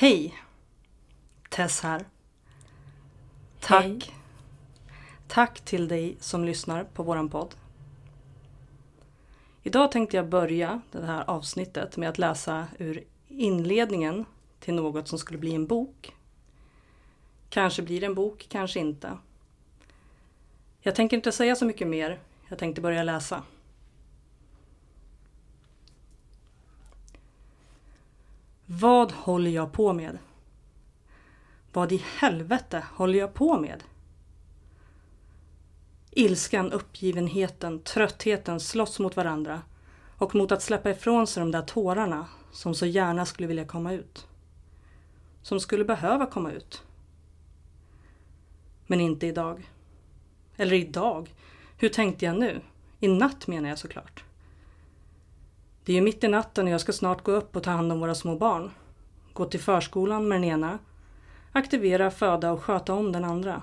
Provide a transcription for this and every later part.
Hej! Tess här. Tack. Hej. Tack till dig som lyssnar på våran podd. Idag tänkte jag börja det här avsnittet med att läsa ur inledningen till något som skulle bli en bok. Kanske blir det en bok, kanske inte. Jag tänker inte säga så mycket mer. Jag tänkte börja läsa. Vad håller jag på med? Vad i helvete håller jag på med? Ilskan, uppgivenheten, tröttheten slåss mot varandra och mot att släppa ifrån sig de där tårarna som så gärna skulle vilja komma ut. Som skulle behöva komma ut. Men inte idag. Eller idag. Hur tänkte jag nu? I natt menar jag såklart. Det är ju mitt i natten och jag ska snart gå upp och ta hand om våra små barn. Gå till förskolan med den ena. Aktivera, föda och sköta om den andra.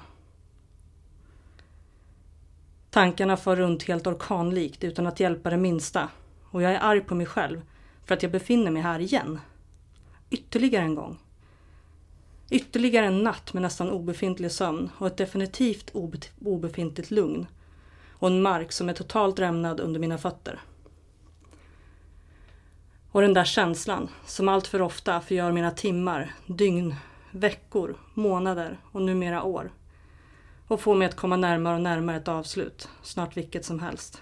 Tankarna far runt helt orkanlikt utan att hjälpa det minsta. Och jag är arg på mig själv för att jag befinner mig här igen. Ytterligare en gång. Ytterligare en natt med nästan obefintlig sömn och ett definitivt obe obefintligt lugn. Och en mark som är totalt rämnad under mina fötter. Och den där känslan som allt för ofta förgör mina timmar, dygn, veckor, månader och numera år. Och får mig att komma närmare och närmare ett avslut, snart vilket som helst.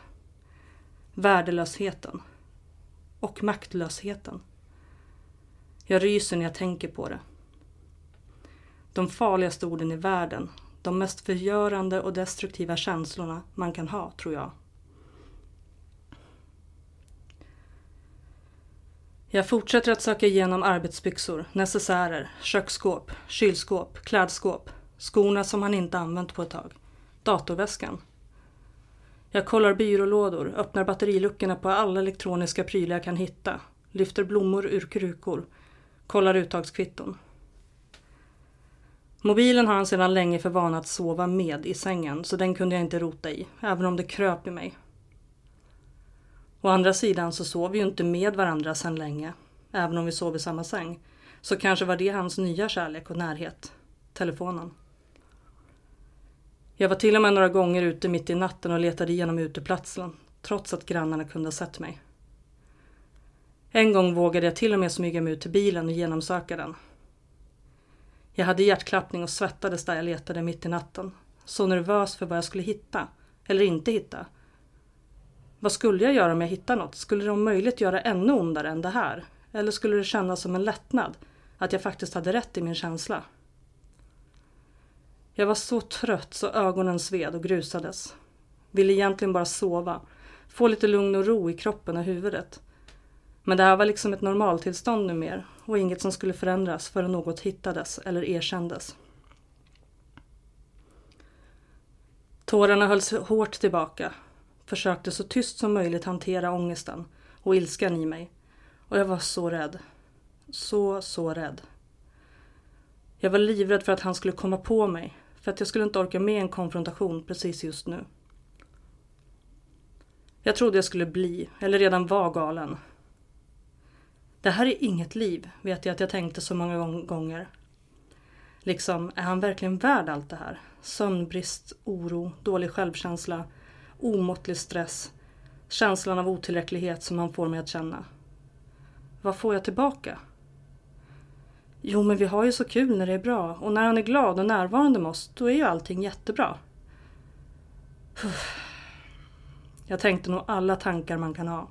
Värdelösheten. Och maktlösheten. Jag ryser när jag tänker på det. De farligaste orden i världen. De mest förgörande och destruktiva känslorna man kan ha, tror jag. Jag fortsätter att söka igenom arbetsbyxor, necessärer, köksskåp, kylskåp, klädskåp, skorna som han inte använt på ett tag, datorväskan. Jag kollar byrålådor, öppnar batteriluckorna på alla elektroniska prylar jag kan hitta, lyfter blommor ur krukor, kollar uttagskvitton. Mobilen har han sedan länge för vana att sova med i sängen så den kunde jag inte rota i, även om det kröp i mig. Å andra sidan så sov vi ju inte med varandra sedan länge, även om vi sov i samma säng. Så kanske var det hans nya kärlek och närhet. Telefonen. Jag var till och med några gånger ute mitt i natten och letade igenom uteplatsen, trots att grannarna kunde ha sett mig. En gång vågade jag till och med smyga mig ut till bilen och genomsöka den. Jag hade hjärtklappning och svettades där jag letade mitt i natten. Så nervös för vad jag skulle hitta, eller inte hitta. Vad skulle jag göra om jag hittar något? Skulle det om möjligt göra ännu ondare än det här? Eller skulle det kännas som en lättnad? Att jag faktiskt hade rätt i min känsla? Jag var så trött så ögonen sved och grusades. Ville egentligen bara sova. Få lite lugn och ro i kroppen och huvudet. Men det här var liksom ett normaltillstånd numera och inget som skulle förändras förrän något hittades eller erkändes. Tårarna hölls hårt tillbaka. Försökte så tyst som möjligt hantera ångesten och ilskan i mig. Och jag var så rädd. Så, så rädd. Jag var livrädd för att han skulle komma på mig. För att jag skulle inte orka med en konfrontation precis just nu. Jag trodde jag skulle bli, eller redan var galen. Det här är inget liv, vet jag att jag tänkte så många gånger. Liksom, är han verkligen värd allt det här? Sömnbrist, oro, dålig självkänsla, omåttlig stress, känslan av otillräcklighet som han får mig att känna. Vad får jag tillbaka? Jo, men vi har ju så kul när det är bra och när han är glad och närvarande med oss, då är ju allting jättebra. Jag tänkte nog alla tankar man kan ha.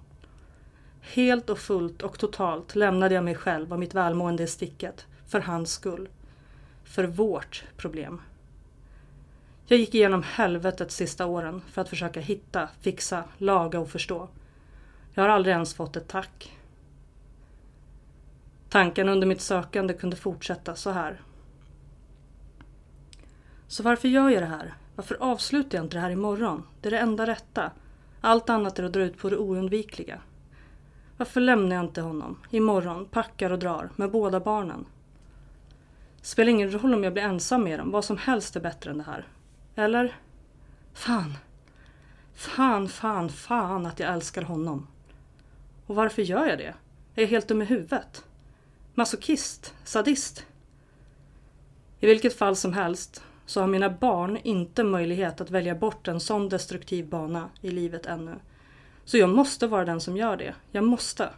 Helt och fullt och totalt lämnade jag mig själv och mitt välmående i sticket. För hans skull. För vårt problem. Jag gick igenom helvetet sista åren för att försöka hitta, fixa, laga och förstå. Jag har aldrig ens fått ett tack. Tankarna under mitt sökande kunde fortsätta så här. Så varför gör jag det här? Varför avslutar jag inte det här imorgon? Det är det enda rätta. Allt annat är att dra ut på det oundvikliga. Varför lämnar jag inte honom? Imorgon, packar och drar, med båda barnen. Spelar ingen roll om jag blir ensam med dem, vad som helst är bättre än det här. Eller? Fan. Fan, fan, fan att jag älskar honom. Och varför gör jag det? Är jag helt dum i huvudet? Masochist? Sadist? I vilket fall som helst så har mina barn inte möjlighet att välja bort en sån destruktiv bana i livet ännu. Så jag måste vara den som gör det. Jag måste.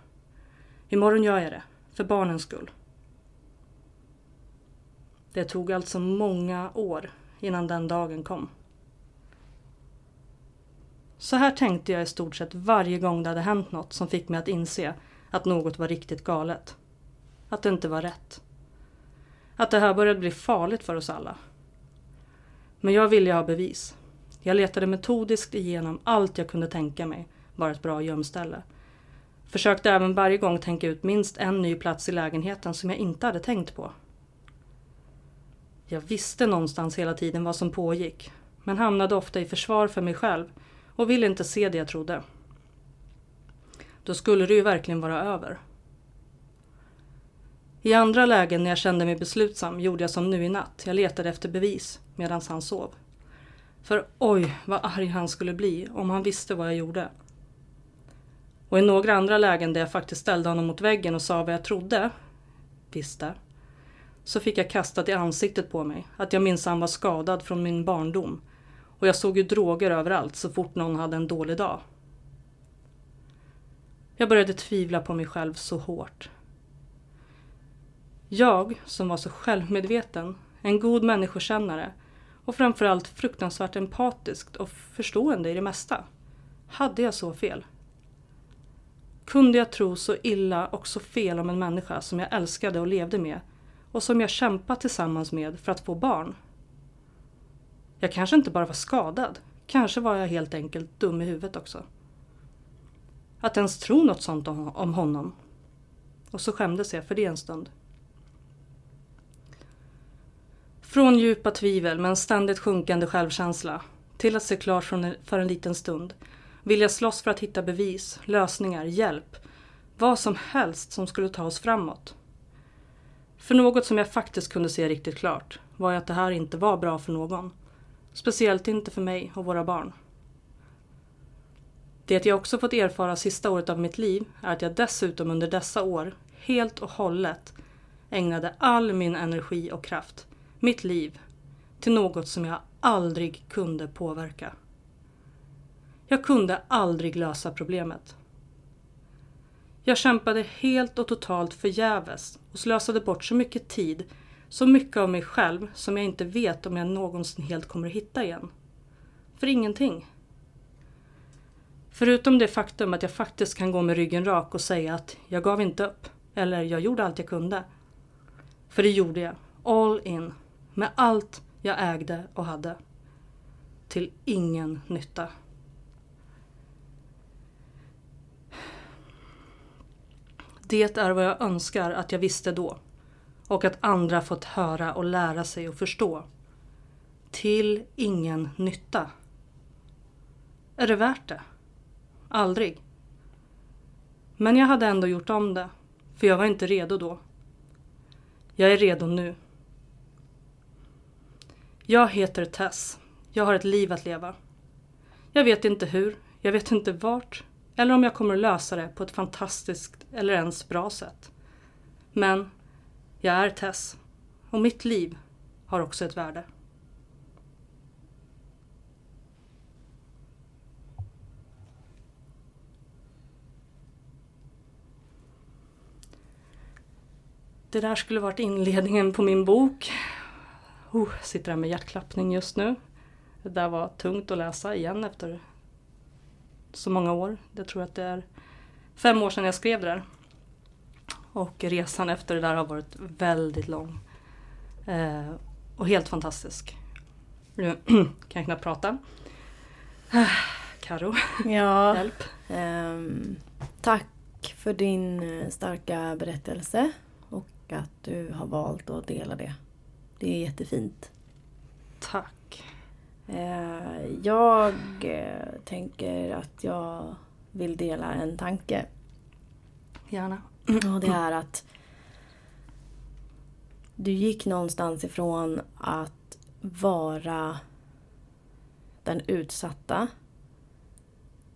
Imorgon gör jag det. För barnens skull. Det tog alltså många år innan den dagen kom. Så här tänkte jag i stort sett varje gång det hade hänt något som fick mig att inse att något var riktigt galet. Att det inte var rätt. Att det här började bli farligt för oss alla. Men jag ville ha bevis. Jag letade metodiskt igenom allt jag kunde tänka mig var ett bra gömställe. Försökte även varje gång tänka ut minst en ny plats i lägenheten som jag inte hade tänkt på. Jag visste någonstans hela tiden vad som pågick, men hamnade ofta i försvar för mig själv och ville inte se det jag trodde. Då skulle det ju verkligen vara över. I andra lägen när jag kände mig beslutsam gjorde jag som nu i natt. Jag letade efter bevis medan han sov. För oj vad arg han skulle bli om han visste vad jag gjorde. Och i några andra lägen där jag faktiskt ställde honom mot väggen och sa vad jag trodde, visste, så fick jag kastat i ansiktet på mig att jag minsann var skadad från min barndom. Och jag såg ju droger överallt så fort någon hade en dålig dag. Jag började tvivla på mig själv så hårt. Jag, som var så självmedveten, en god människokännare och framförallt fruktansvärt empatisk och förstående i det mesta. Hade jag så fel? Kunde jag tro så illa och så fel om en människa som jag älskade och levde med och som jag kämpat tillsammans med för att få barn? Jag kanske inte bara var skadad, kanske var jag helt enkelt dum i huvudet också. Att ens tro något sånt om honom. Och så skämdes jag för det en stund. Från djupa tvivel med en ständigt sjunkande självkänsla till att se klart för en liten stund. Vilja slåss för att hitta bevis, lösningar, hjälp. Vad som helst som skulle ta oss framåt. För något som jag faktiskt kunde se riktigt klart var ju att det här inte var bra för någon. Speciellt inte för mig och våra barn. Det jag också fått erfara sista året av mitt liv är att jag dessutom under dessa år helt och hållet ägnade all min energi och kraft mitt liv till något som jag aldrig kunde påverka. Jag kunde aldrig lösa problemet. Jag kämpade helt och totalt förgäves och slösade bort så mycket tid, så mycket av mig själv som jag inte vet om jag någonsin helt kommer att hitta igen. För ingenting. Förutom det faktum att jag faktiskt kan gå med ryggen rak och säga att jag gav inte upp. Eller jag gjorde allt jag kunde. För det gjorde jag. All in med allt jag ägde och hade. Till ingen nytta. Det är vad jag önskar att jag visste då. Och att andra fått höra och lära sig och förstå. Till ingen nytta. Är det värt det? Aldrig. Men jag hade ändå gjort om det. För jag var inte redo då. Jag är redo nu. Jag heter Tess. Jag har ett liv att leva. Jag vet inte hur, jag vet inte vart eller om jag kommer att lösa det på ett fantastiskt eller ens bra sätt. Men jag är Tess och mitt liv har också ett värde. Det där skulle varit inledningen på min bok Oh, sitter här med hjärtklappning just nu. Det där var tungt att läsa igen efter så många år. Jag tror att det är fem år sedan jag skrev det där. Och resan efter det där har varit väldigt lång. Eh, och helt fantastisk. Nu kan jag knappt prata. Karo, ja, hjälp. Eh, tack för din eh, starka berättelse och att du har valt att dela det det är jättefint. Tack. Eh, jag eh, tänker att jag vill dela en tanke. Gärna. Och det är att du gick någonstans ifrån att vara den utsatta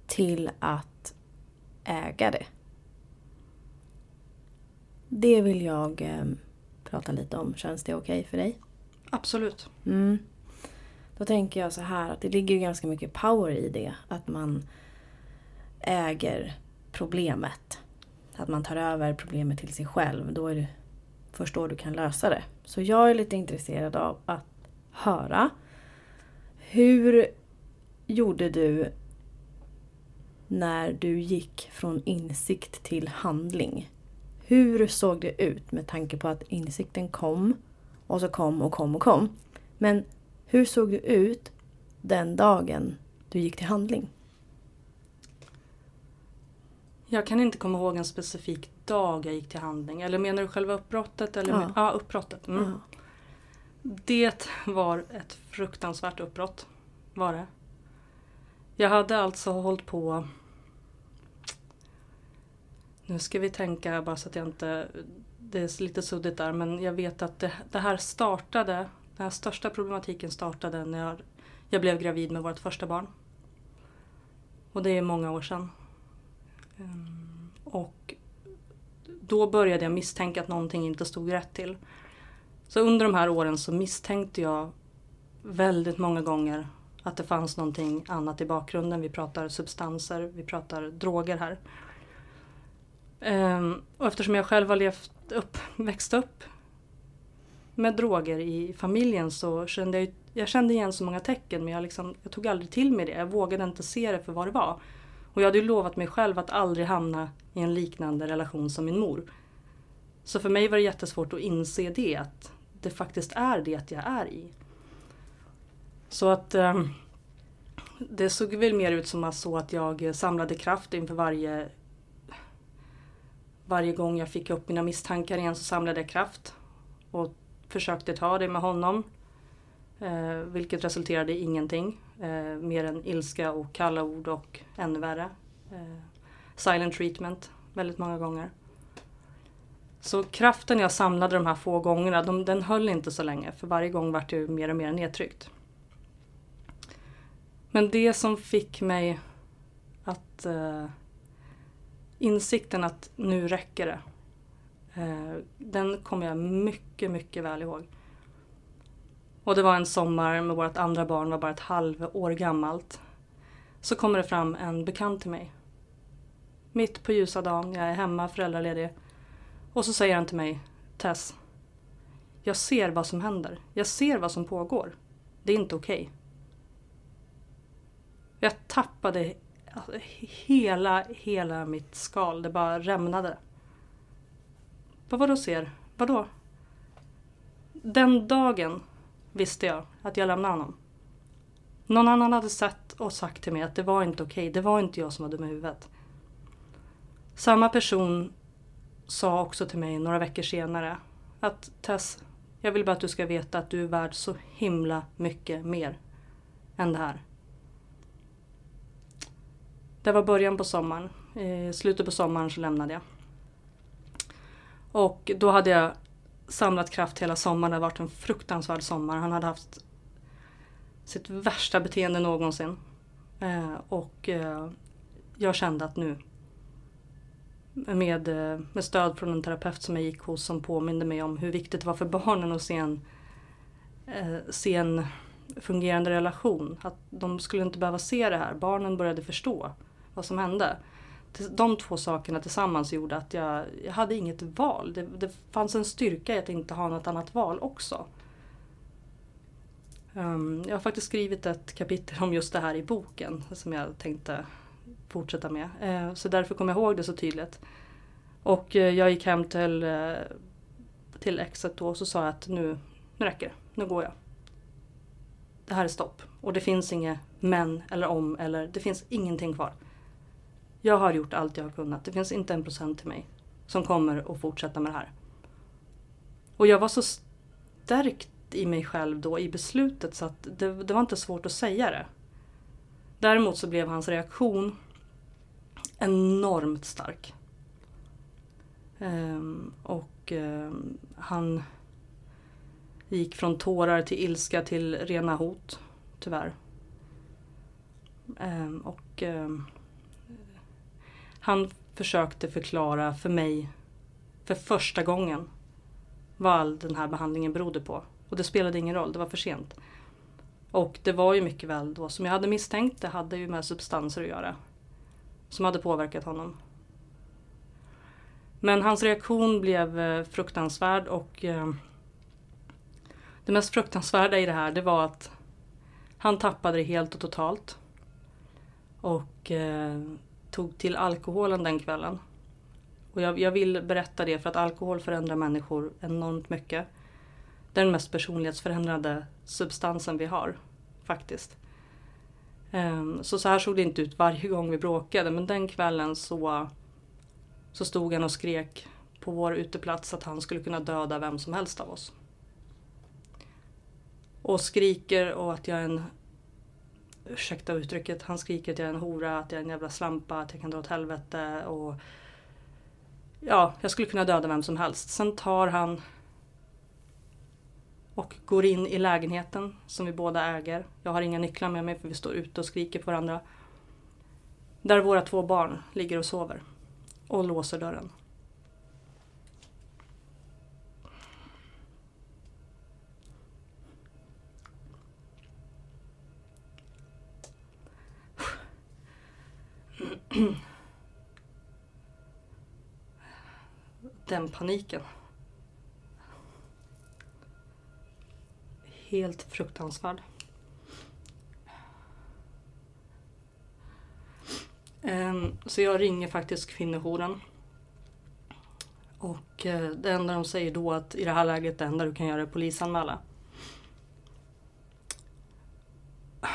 till att äga det. Det vill jag eh, prata lite om. Känns det okej för dig? Absolut. Mm. Då tänker jag så här att det ligger ju ganska mycket power i det. Att man äger problemet. Att man tar över problemet till sig själv. Då är det först då du kan lösa det. Så jag är lite intresserad av att höra. Hur gjorde du när du gick från insikt till handling? Hur såg det ut med tanke på att insikten kom och så kom och kom och kom. Men hur såg det ut den dagen du gick till handling? Jag kan inte komma ihåg en specifik dag jag gick till handling. Eller menar du själva uppbrottet? Eller Ja. ja. ja, uppbrottet. Mm. Ja. Det var ett fruktansvärt uppbrott. Var det. Jag hade alltså hållit på... Nu ska vi tänka bara så att jag inte... Det är lite suddigt där men jag vet att det, det här startade... Den här största problematiken startade när jag, blev gravid med vårt första barn. Och det är många år sedan. Ehm, och då började jag misstänka att någonting inte stod rätt till. Så under de här åren så misstänkte jag väldigt många gånger att det fanns någonting annat i bakgrunden. Vi pratar substanser, vi pratar droger här. Ehm, och eftersom jag själv har levt upp, växt upp med droger i familjen så kände jag, jag kände igen så många tecken men jag, liksom, jag tog aldrig till mig det. Jag vågade inte se det för vad det var. Och jag hade ju lovat mig själv att aldrig hamna i en liknande relation som min mor. Så för mig var det jättesvårt att inse det, att det faktiskt är det jag är i. Så att eh, det såg väl mer ut som så att jag samlade kraft inför varje varje gång jag fick upp mina misstankar igen så samlade jag kraft och försökte ta det med honom. Eh, vilket resulterade i ingenting. Eh, mer än ilska och kalla ord och ännu värre. Eh, silent treatment väldigt många gånger. Så kraften jag samlade de här få gångerna, de, den höll inte så länge för varje gång vart jag mer och mer nedtryckt. Men det som fick mig att eh, insikten att nu räcker det. Eh, den kommer jag mycket, mycket väl ihåg. Och det var en sommar med vårt andra barn var bara ett halvår gammalt. Så kommer det fram en bekant till mig. Mitt på ljusa dagen, jag är hemma föräldraledig. Och så säger han till mig, Tess. Jag ser vad som händer. Jag ser vad som pågår. Det är inte okej. Jag tappade alltså, hela, hela mitt skal. Det bara rämnade. Vad vadå ser? Vadå? Den dagen visste jag att jag lämnade honom. Någon annan hade sett och sagt till mig att det var inte okej. Det var inte jag som var dum i huvudet. Samma person sa också till mig några veckor senare att Tess, jag vill bara att du ska veta att du är värd så himla mycket mer än det här. Det var början på sommaren. I slutet på sommaren så lämnade jag. Och då hade jag samlat kraft hela sommaren. Det hade varit en fruktansvärd sommar. Han hade haft sitt värsta beteende någonsin. Eh, och eh, jag kände att nu med, eh, med stöd från en terapeut som jag gick hos som påminde mig om hur viktigt det var för barnen att se en, eh, se en fungerande relation. Att de skulle inte behöva se det här. Barnen började förstå vad som hände. De två sakerna tillsammans gjorde att jag, jag hade inget val. Det, det fanns en styrka i att inte ha något annat val också. Um, jag har faktiskt skrivit ett kapitel om just det här i boken som jag tänkte fortsätta med. Uh, så därför kommer jag ihåg det så tydligt. Och uh, jag gick hem till, uh, till exet då och så sa jag att nu, nu räcker det. Nu går jag. Det här är stopp. Och det finns inget men eller om eller det finns ingenting kvar. Jag har gjort allt jag har kunnat. Det finns inte en procent till mig som kommer att fortsätta med det här. Och jag var så stärkt i mig själv då i beslutet så att det, det var inte svårt att säga det. Däremot så blev hans reaktion enormt stark. Ehm, och ehm, han gick från tårar till ilska till rena hot, tyvärr. Ehm, och ehm, han försökte förklara för mig, för första gången vad all den här behandlingen berodde på. Och det spelade ingen roll, det var för sent. Och det var ju mycket väl då som jag hade misstänkt, det hade ju med substanser att göra. Som hade påverkat honom. Men hans reaktion blev eh, fruktansvärd och eh, det mest fruktansvärda i det här det var att han tappade det helt och totalt. Och eh, tog till alkoholen den kvällen. Och jag, jag, vill berätta det för att alkohol förändrar människor enormt mycket. Det är den mest personlighetsförändrande substansen vi har. Faktiskt. Ehm, så så här såg det inte ut varje gång vi bråkade men den kvällen så, så stod han och skrek på vår uteplats att han skulle kunna döda vem som helst av oss. Och skriker och att jag är en ursäkta uttrycket, han skriker att jag är en hora, att jag är en jävla slampa, att jag kan dra åt helvete och ja, jag skulle kunna döda vem som helst. Sen tar han och går in i lägenheten som vi båda äger. Jag har inga nycklar med mig för vi står ute och skriker på varandra. Där våra två barn ligger och sover. Och låser dörren. Den paniken. Helt fruktansvärd. Ehm, så jag ringer faktiskt kvinnojouren. Och eh, det enda de säger då att i det här läget det enda du kan göra är polisanmäla.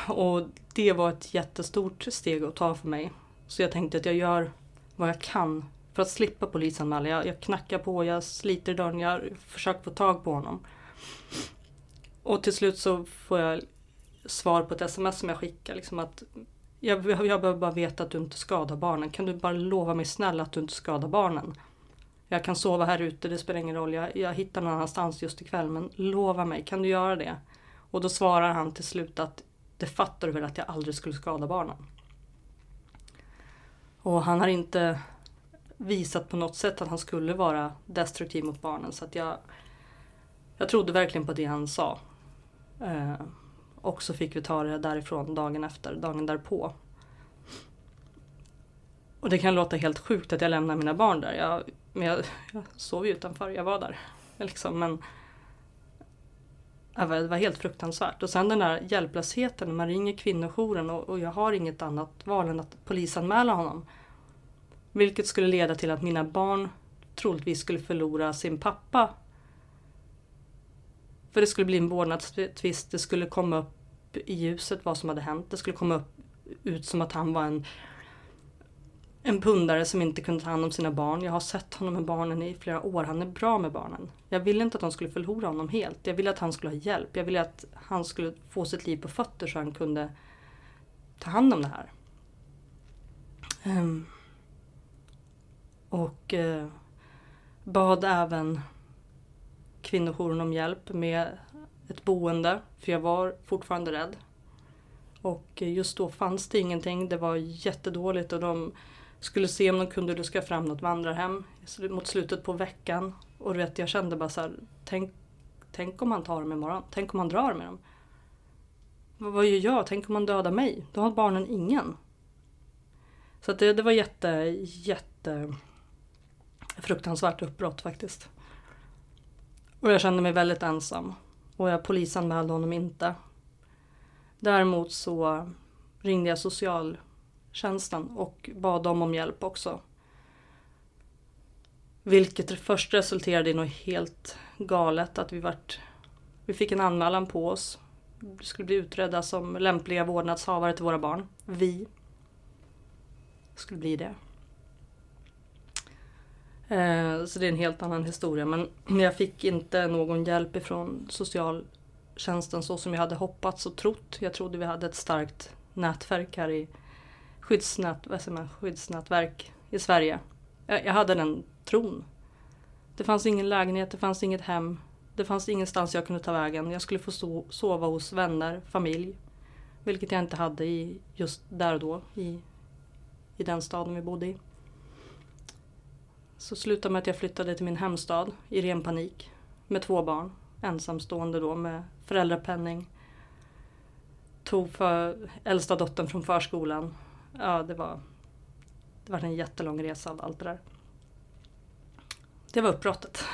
Och det var ett jättestort steg att ta för mig. Så jag tänkte att jag gör vad jag kan för att slippa polisanmäla. Jag, jag knackar på, jag sliter i dörren, jag försöker få tag på honom. Och till slut så får jag svar på ett sms som jag skickar. Liksom att jag, jag behöver bara veta att du inte skadar barnen. Kan du bara lova mig snälla att du inte skadar barnen? Jag kan sova här ute, det spelar ingen roll. Jag, jag hittar någon annanstans just ikväll. Men lova mig, kan du göra det? Och då svarar han till slut att det fattar du väl att jag aldrig skulle skada barnen. Och han har inte visat på något sätt att han skulle vara destruktiv mot barnen. Så att jag, jag trodde verkligen på det han sa. Eh, och så fick vi ta det därifrån dagen efter, dagen därpå. Och det kan låta helt sjukt att jag lämnar mina barn där. Jag, men jag, jag sov ju utanför, jag var där. Liksom, men det var helt fruktansvärt. Och sen den där hjälplösheten man ringer kvinnojouren och, och jag har inget annat val än att polisanmäla honom. Vilket skulle leda till att mina barn troligtvis skulle förlora sin pappa. För det skulle bli en vårdnadstvist, det skulle komma upp i ljuset vad som hade hänt. Det skulle komma upp, ut som att han var en, en pundare som inte kunde ta hand om sina barn. Jag har sett honom med barnen i flera år, han är bra med barnen. Jag ville inte att de skulle förlora honom helt. Jag ville att han skulle ha hjälp. Jag ville att han skulle få sitt liv på fötter så han kunde ta hand om det här. Um, och uh, bad även kvinnojouren om hjälp med ett boende, för jag var fortfarande rädd. Och just då fanns det ingenting, det var jättedåligt och de skulle se om de kunde luska fram något vandrarhem mot slutet på veckan. Och du vet, jag kände bara så här, tänk, tänk om han tar dem imorgon, tänk om han drar med dem. Vad gör jag? Tänk om han dödar mig? Då har barnen ingen. Så det, det var jätte, jätte fruktansvärt uppbrott faktiskt. Och jag kände mig väldigt ensam. Och jag polisanmälde honom inte. Däremot så ringde jag tjänsten och bad dem om hjälp också. Vilket först resulterade i något helt galet. Att vi, vart, vi fick en anmälan på oss. Vi skulle bli utredda som lämpliga vårdnadshavare till våra barn. Vi skulle bli det. Eh, så det är en helt annan historia. Men jag fick inte någon hjälp ifrån socialtjänsten så som jag hade hoppats och trott. Jag trodde vi hade ett starkt nätverk här i skyddsnät, man, skyddsnätverk i Sverige. Jag, jag hade den tron. Det fanns ingen lägenhet, det fanns inget hem. Det fanns ingenstans jag kunde ta vägen. Jag skulle få so sova hos vänner, familj. Vilket jag inte hade i just där och då i, i den staden vi bodde i. Så slutade med att jag flyttade till min hemstad i ren panik. Med två barn. Ensamstående då med föräldrapenning. Tog för äldsta dottern från förskolan. Ja, det var, det var en jättelång resa av allt det där. Det var uppbrottet.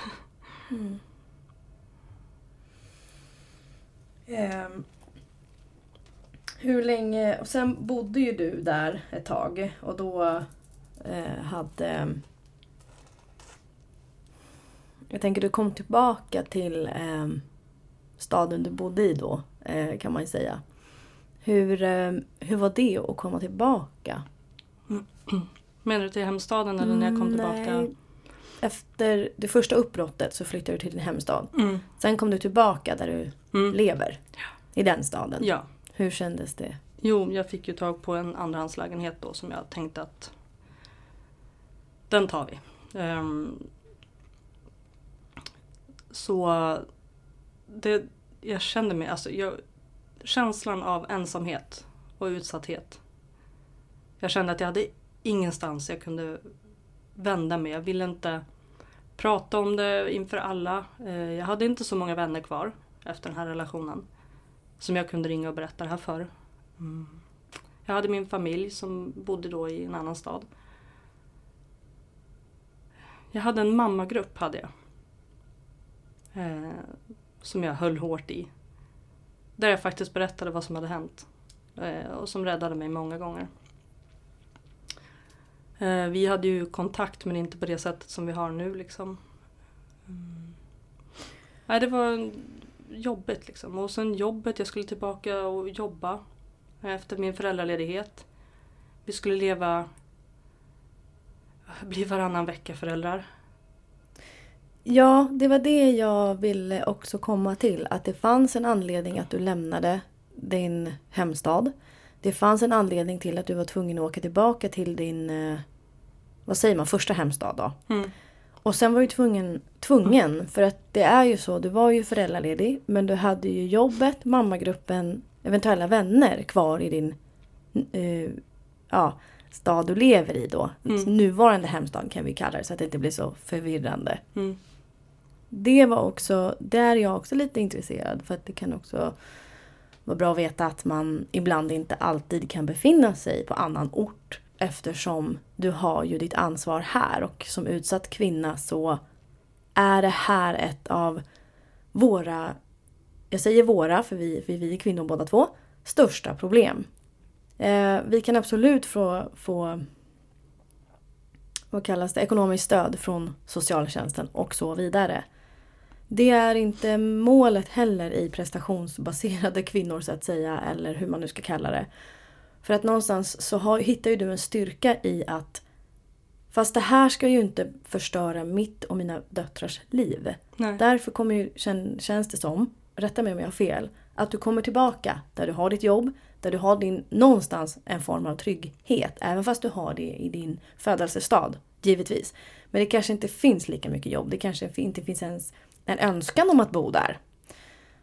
Mm. Ehm, hur länge, och sen bodde ju du där ett tag och då eh, hade... Jag tänker du kom tillbaka till eh, staden du bodde i då, eh, kan man ju säga. Hur, eh, hur var det att komma tillbaka? Menar du till hemstaden eller när jag kom tillbaka? Nej. Efter det första uppbrottet så flyttade du till din hemstad. Mm. Sen kom du tillbaka där du Mm. lever. I den staden. Ja. Hur kändes det? Jo, jag fick ju tag på en andrahandslägenhet då som jag tänkte att den tar vi. Ehm, så det, jag kände mig, alltså jag, känslan av ensamhet och utsatthet. Jag kände att jag hade ingenstans jag kunde vända mig. Jag ville inte prata om det inför alla. Eh, jag hade inte så många vänner kvar efter den här relationen. Som jag kunde ringa och berätta det här för. Mm. Jag hade min familj som bodde då i en annan stad. Jag hade en mammagrupp hade jag. Eh, som jag höll hårt i. Där jag faktiskt berättade vad som hade hänt. Eh, och som räddade mig många gånger. Eh, vi hade ju kontakt men inte på det sättet som vi har nu liksom. Mm. Nej, det var jobbigt liksom. Och sen jobbet, jag skulle tillbaka och jobba efter min föräldraledighet. Vi skulle leva, bli varannan vecka föräldrar. Ja, det var det jag ville också komma till. Att det fanns en anledning att du lämnade din hemstad. Det fanns en anledning till att du var tvungen att åka tillbaka till din, eh, vad säger man, första hemstad då. Mm. Och sen var du tvungen, tvungen för att det är ju så, du var ju föräldraledig men du hade ju jobbet, mammagruppen, eventuella vänner kvar i din eh, ja, stad du lever i då. Mm. Nuvarande hemstad kan vi kalla det så att det inte blir så förvirrande. Mm. Det var också, där är jag också lite intresserad för att det kan också vara bra att veta att man ibland inte alltid kan befinna sig på annan ort eftersom du har ju ditt ansvar här och som utsatt kvinna så är det här ett av våra, jag säger våra för vi, för vi är kvinnor båda två, största problem. Eh, vi kan absolut få, få vad kallas det, ekonomiskt stöd från socialtjänsten och så vidare. Det är inte målet heller i prestationsbaserade kvinnor så att säga, eller hur man nu ska kalla det. För att någonstans så har, hittar ju du en styrka i att fast det här ska ju inte förstöra mitt och mina döttrars liv. Nej. Därför kommer ju, kän, känns det som, rätta mig om jag har fel, att du kommer tillbaka där du har ditt jobb, där du har din, någonstans en form av trygghet. Även fast du har det i din födelsestad, givetvis. Men det kanske inte finns lika mycket jobb. Det kanske inte finns ens en önskan om att bo där.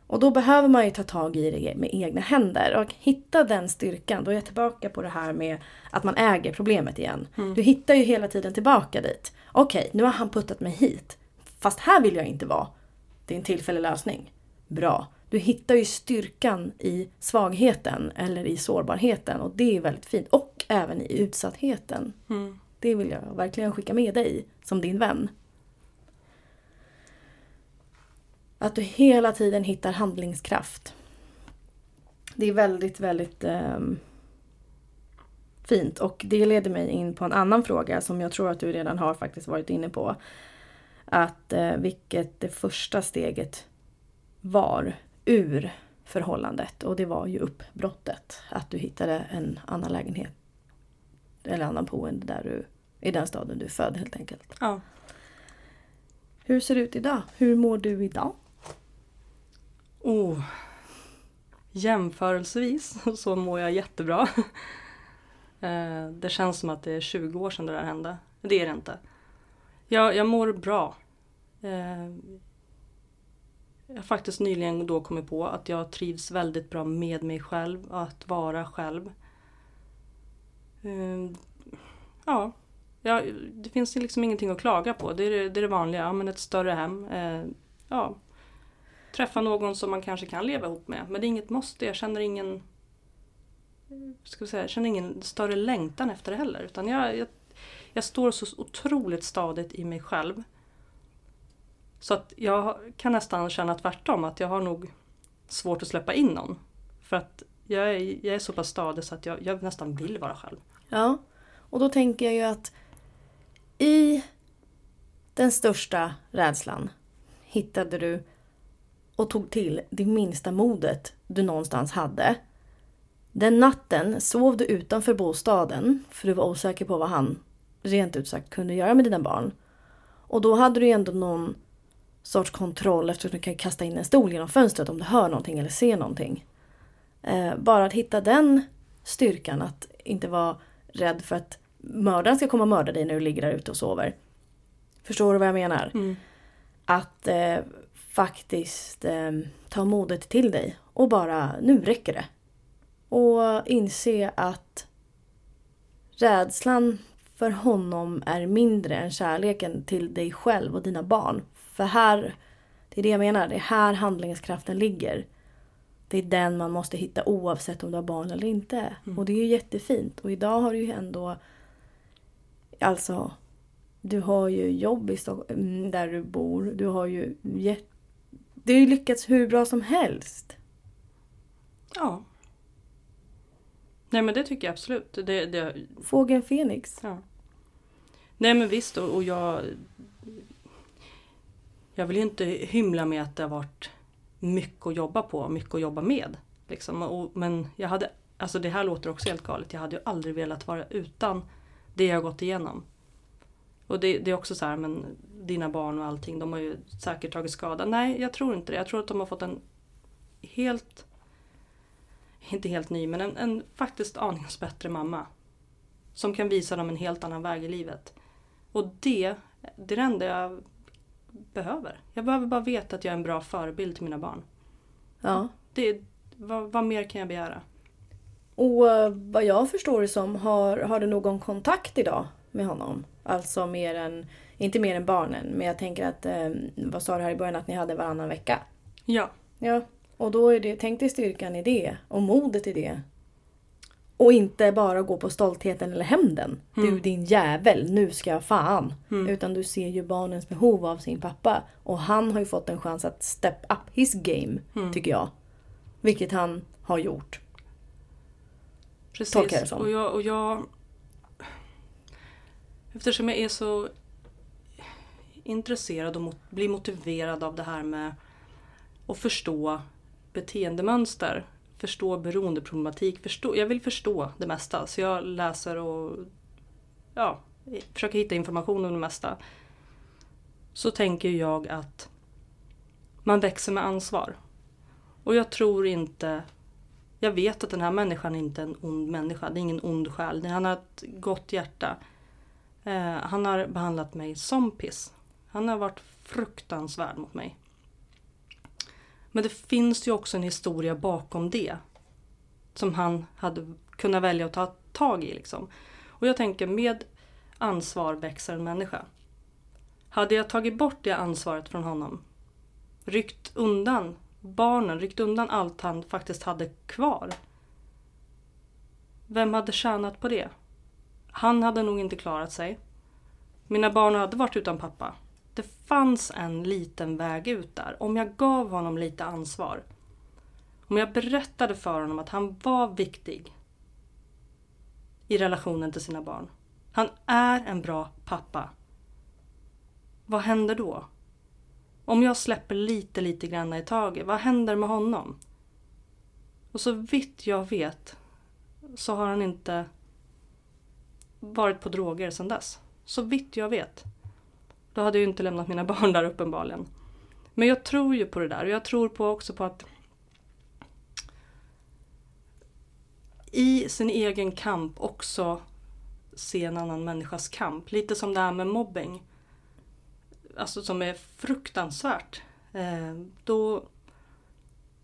Och då behöver man ju ta tag i det med egna händer och hitta den styrkan. Då är jag tillbaka på det här med att man äger problemet igen. Du hittar ju hela tiden tillbaka dit. Okej, nu har han puttat mig hit. Fast här vill jag inte vara. Det är en tillfällig lösning. Bra. Du hittar ju styrkan i svagheten eller i sårbarheten och det är väldigt fint. Och även i utsattheten. Mm. Det vill jag verkligen skicka med dig som din vän. Att du hela tiden hittar handlingskraft. Det är väldigt, väldigt ehm, fint. Och det leder mig in på en annan fråga som jag tror att du redan har faktiskt varit inne på. Att eh, vilket det första steget var ur förhållandet. Och det var ju uppbrottet. Att du hittade en annan lägenhet. Eller annan boende där du, i den staden du är född helt enkelt. Ja. Hur ser det ut idag? Hur mår du idag? Oh. Jämförelsevis så mår jag jättebra. Eh, Det känns som att det är 20 år sedan det där hände. Det är det inte. Jag, jag mår bra. Jag har faktiskt nyligen då kommit på att jag trivs väldigt bra med mig själv och att vara själv. Ehm, ja, Ja, det finns liksom ingenting att klaga på. Det är det, det, är det vanliga. Ja, men ett större hem. Eh, ja, träffa någon som man kanske kan leva ihop med. Men det är inget måste. Jag känner ingen ska vi säga, jag känner ingen större längtan efter det heller. Utan jag, jag, jag står så otroligt stadigt i mig själv. Så att jag kan nästan känna tvärtom, att jag har nog svårt att släppa in någon. För att jag är, jag är så pass stadig så att jag, jag nästan vill vara själv. Ja, och då tänker jag ju att i den största rädslan hittade du och tog till det minsta modet du någonstans hade. Den natten sov du utanför bostaden för du var osäker på vad han rent ut sagt kunde göra med dina barn. Och då hade du ju ändå någon sorts kontroll eftersom du kan kasta in en stol genom fönstret om du hör någonting eller ser någonting. Eh, bara att hitta den styrkan, att inte vara rädd för att mördaren ska komma och mörda dig när du ligger där ute och sover. Förstår du vad jag menar? Mm. Att eh, faktiskt eh, ta modet till dig och bara, nu räcker det. Och inse att rädslan för honom är mindre än kärleken till dig själv och dina barn. För här, det är det jag menar, det är här handlingskraften ligger. Det är den man måste hitta oavsett om du har barn eller inte. Mm. Och det är ju jättefint. Och idag har du ju ändå... Alltså, du har ju jobb i Stockholm, mm, där du bor. Du har ju... Det har ju lyckats hur bra som helst. Ja. Nej men det tycker jag absolut. Det, det... Fågeln Fenix. Ja. Nej men visst och, och jag... Jag vill ju inte hymla med att det har varit mycket att jobba på, mycket att jobba med. Liksom. Och, men jag hade, alltså det här låter också helt galet, jag hade ju aldrig velat vara utan det jag gått igenom. Och det, det, är också så här, men dina barn och allting, de har ju säkert tagit skada. Nej, jag tror inte det. Jag tror att de har fått en helt, inte helt ny, men en, en faktiskt aningens bättre mamma. Som kan visa dem en helt annan väg i livet. Och det, det är det enda jag behöver. Jag behöver bara veta att jag är en bra förebild till mina barn. Ja. Det, vad, vad mer kan jag begära? Och eh, vad jag förstår det som, har, har du någon kontakt idag med honom? Alltså mer än, inte mer än barnen, men jag tänker att, eh, vad sa du här i början, att ni hade varannan vecka? Ja. Ja, och då är det, tänk dig styrkan i det och modet i det. Och inte bara gå på stoltheten eller hämnden. Mm. Du din jävel, nu ska jag fan. Mm. Utan du ser ju barnens behov av sin pappa. Och han har ju fått en chans att step up his game, mm. tycker jag. Vilket han har gjort. Precis, Tolkar jag det som. Och jag, och jag... Eftersom jag är så intresserad och mot, blir motiverad av det här med att förstå beteendemönster förstå beroendeproblematik. Förstå, jag vill förstå det mesta så jag läser och ja, försöker hitta information om det mesta. Så tänker jag att man växer med ansvar. Och jag tror inte... Jag vet att den här människan är inte är en ond människa. Det är ingen ond själ. Han har ett gott hjärta. Eh, han har behandlat mig som piss. Han har varit fruktansvärd mot mig. Men det finns ju också en historia bakom det. Som han hade kunnat välja att ta tag i. Liksom. Och jag tänker med ansvar växer en människa. Hade jag tagit bort det ansvaret från honom, ryckt undan barnen, ryckt undan allt han faktiskt hade kvar. Vem hade tjänat på det? Han hade nog inte klarat sig. Mina barn hade varit utan pappa det fanns en liten väg ut där. Om jag gav honom lite ansvar. Om jag berättade för honom att han var viktig i relationen till sina barn. Han är en bra pappa. Vad händer då? Om jag släpper lite, lite grann i taget, vad händer med honom? Och så vitt jag vet så har han inte varit på droger sedan dess. Så vitt jag vet. Då hade jag ju inte lämnat mina barn där uppenbarligen. Men jag tror ju på det där och jag tror på också på att i sin egen kamp också se en annan människas kamp. Lite som det här med mobbing. Alltså som är fruktansvärt. Eh, då,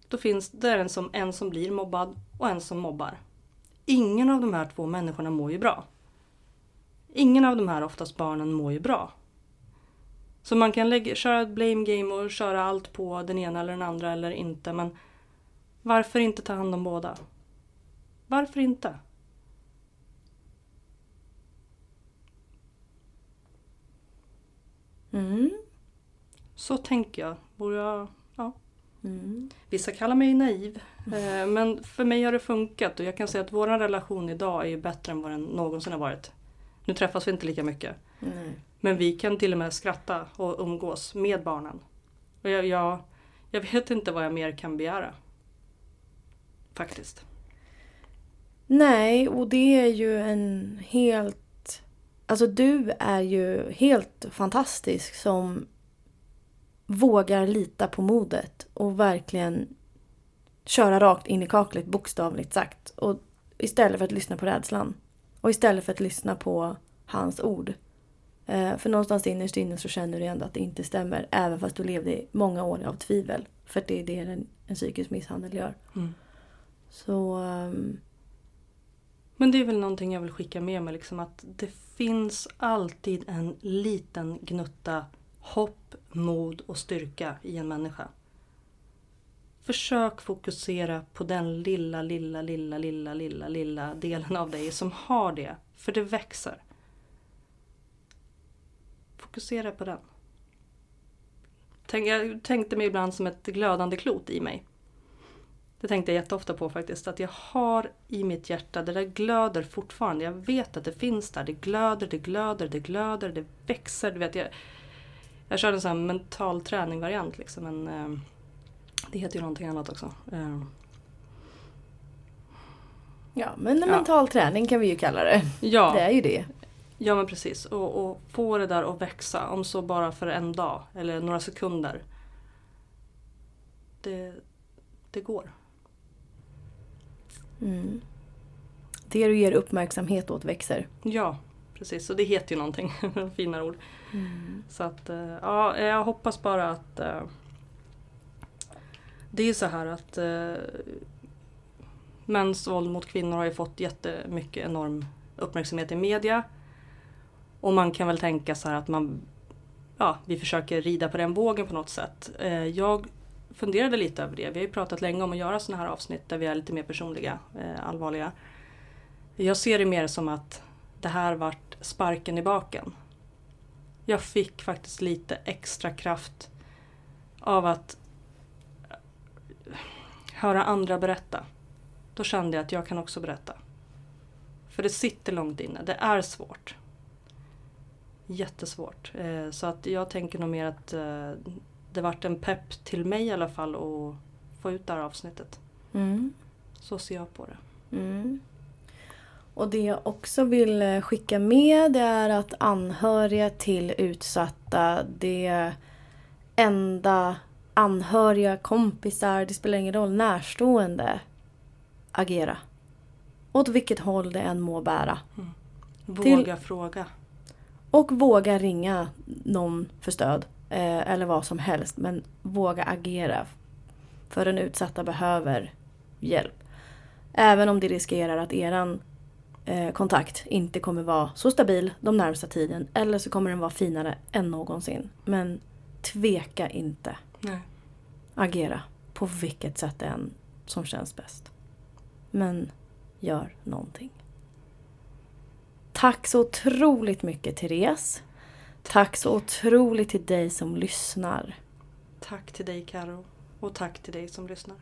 då finns det en som, en som blir mobbad och en som mobbar. Ingen av de här två människorna mår ju bra. ingen av de här oftast barnen mår ju bra. Så man kan lägga, köra ett blame game och köra allt på den ena eller den andra eller inte. Men varför inte ta hand om båda? Varför inte? Mm. Så tänker jag. Borde jag ja. Mm. Vissa kallar mig naiv. Eh, men för mig har det funkat och jag kan säga att vår relation idag är bättre än vad den någonsin har varit. Nu träffas vi inte lika mycket. Nej. Men vi kan till och med skratta och umgås med barnen. Och jag, jag, jag vet inte vad jag mer kan begära. Faktiskt. Nej, och det är ju en helt... Alltså du är ju helt fantastisk som vågar lita på modet och verkligen köra rakt in i kaklet bokstavligt sagt. Och istället för att lyssna på rädslan. Och istället för att lyssna på hans ord. Eh, för någonstans innerst inne så känner du ändå att det inte stämmer. Även fast du levde i många år av tvivel. För det är det en, en psykisk misshandel gör. Mm. Så... ehm, Men det är väl någonting jag vill skicka med mig. Liksom att det finns alltid en liten gnutta hopp, mod och styrka i en människa. Försök fokusera på den lilla, lilla, lilla, lilla, lilla, lilla delen av dig som har det. För det växer. Fokusera på den. Tänk, jag tänkte mig ibland som ett glödande klot i mig. Det tänkte jag jätteofta på faktiskt. Att jag har i mitt hjärta, det där glöder fortfarande. Jag vet att det finns där. Det glöder, det glöder, det glöder, det växer. Du vet, jag, jag körde en sån här mental träning-variant. Liksom, men, eh, det heter ju någonting annat också. Eh, Ja, men en Ja. mental träning kan vi ju kalla det. ja, Det är ju det. Ja, men precis. Och, och få det där att växa. Om så bara för en dag eller några sekunder. Det, det går. Mm. Det du ger uppmärksamhet åt växer. Ja, precis. Och det heter ju någonting. Fina ord. Så att, eh, ja, jag hoppas bara att eh, det är så här att eh, mäns våld mot kvinnor har ju fått jättemycket enorm uppmärksamhet i media. Och man kan väl tänka så här att man, ja, vi försöker rida på den vågen på något sätt. Eh, jag funderade lite över det. Vi har ju pratat länge om att göra sådana här avsnitt där vi är lite mer personliga, eh, allvarliga. Jag ser det mer som att det här vart sparken i baken. Jag fick faktiskt lite extra kraft av att höra andra berätta. Då kände jag att jag kan också berätta. För det sitter långt inne. Det är svårt. Jättesvårt. Eh, Så att jag tänker nog mer att eh, det vart en pepp till mig i alla fall att få ut det här avsnittet. Mm. Så ser jag på det. Mm. Och det jag också vill eh, skicka med det är att anhöriga till utsatta, det enda anhöriga, kompisar, det spelar ingen roll, närstående, agera. Åt vilket håll det än må bära. Våga fråga. Och våga ringa någon för stöd. Eh, eller vad som helst. Men våga agera. För den utsatta behöver hjälp. Även om det riskerar att eran eh, kontakt inte kommer vara så stabil de närmsta tiden. Eller så kommer den vara finare än någonsin. Men tveka inte. Nej. Agera. På vilket sätt det än som känns bäst. Men gör någonting. Tack så otroligt mycket Therese. Tack så otroligt till dig som lyssnar. Tack till dig Karo och tack till dig som lyssnar.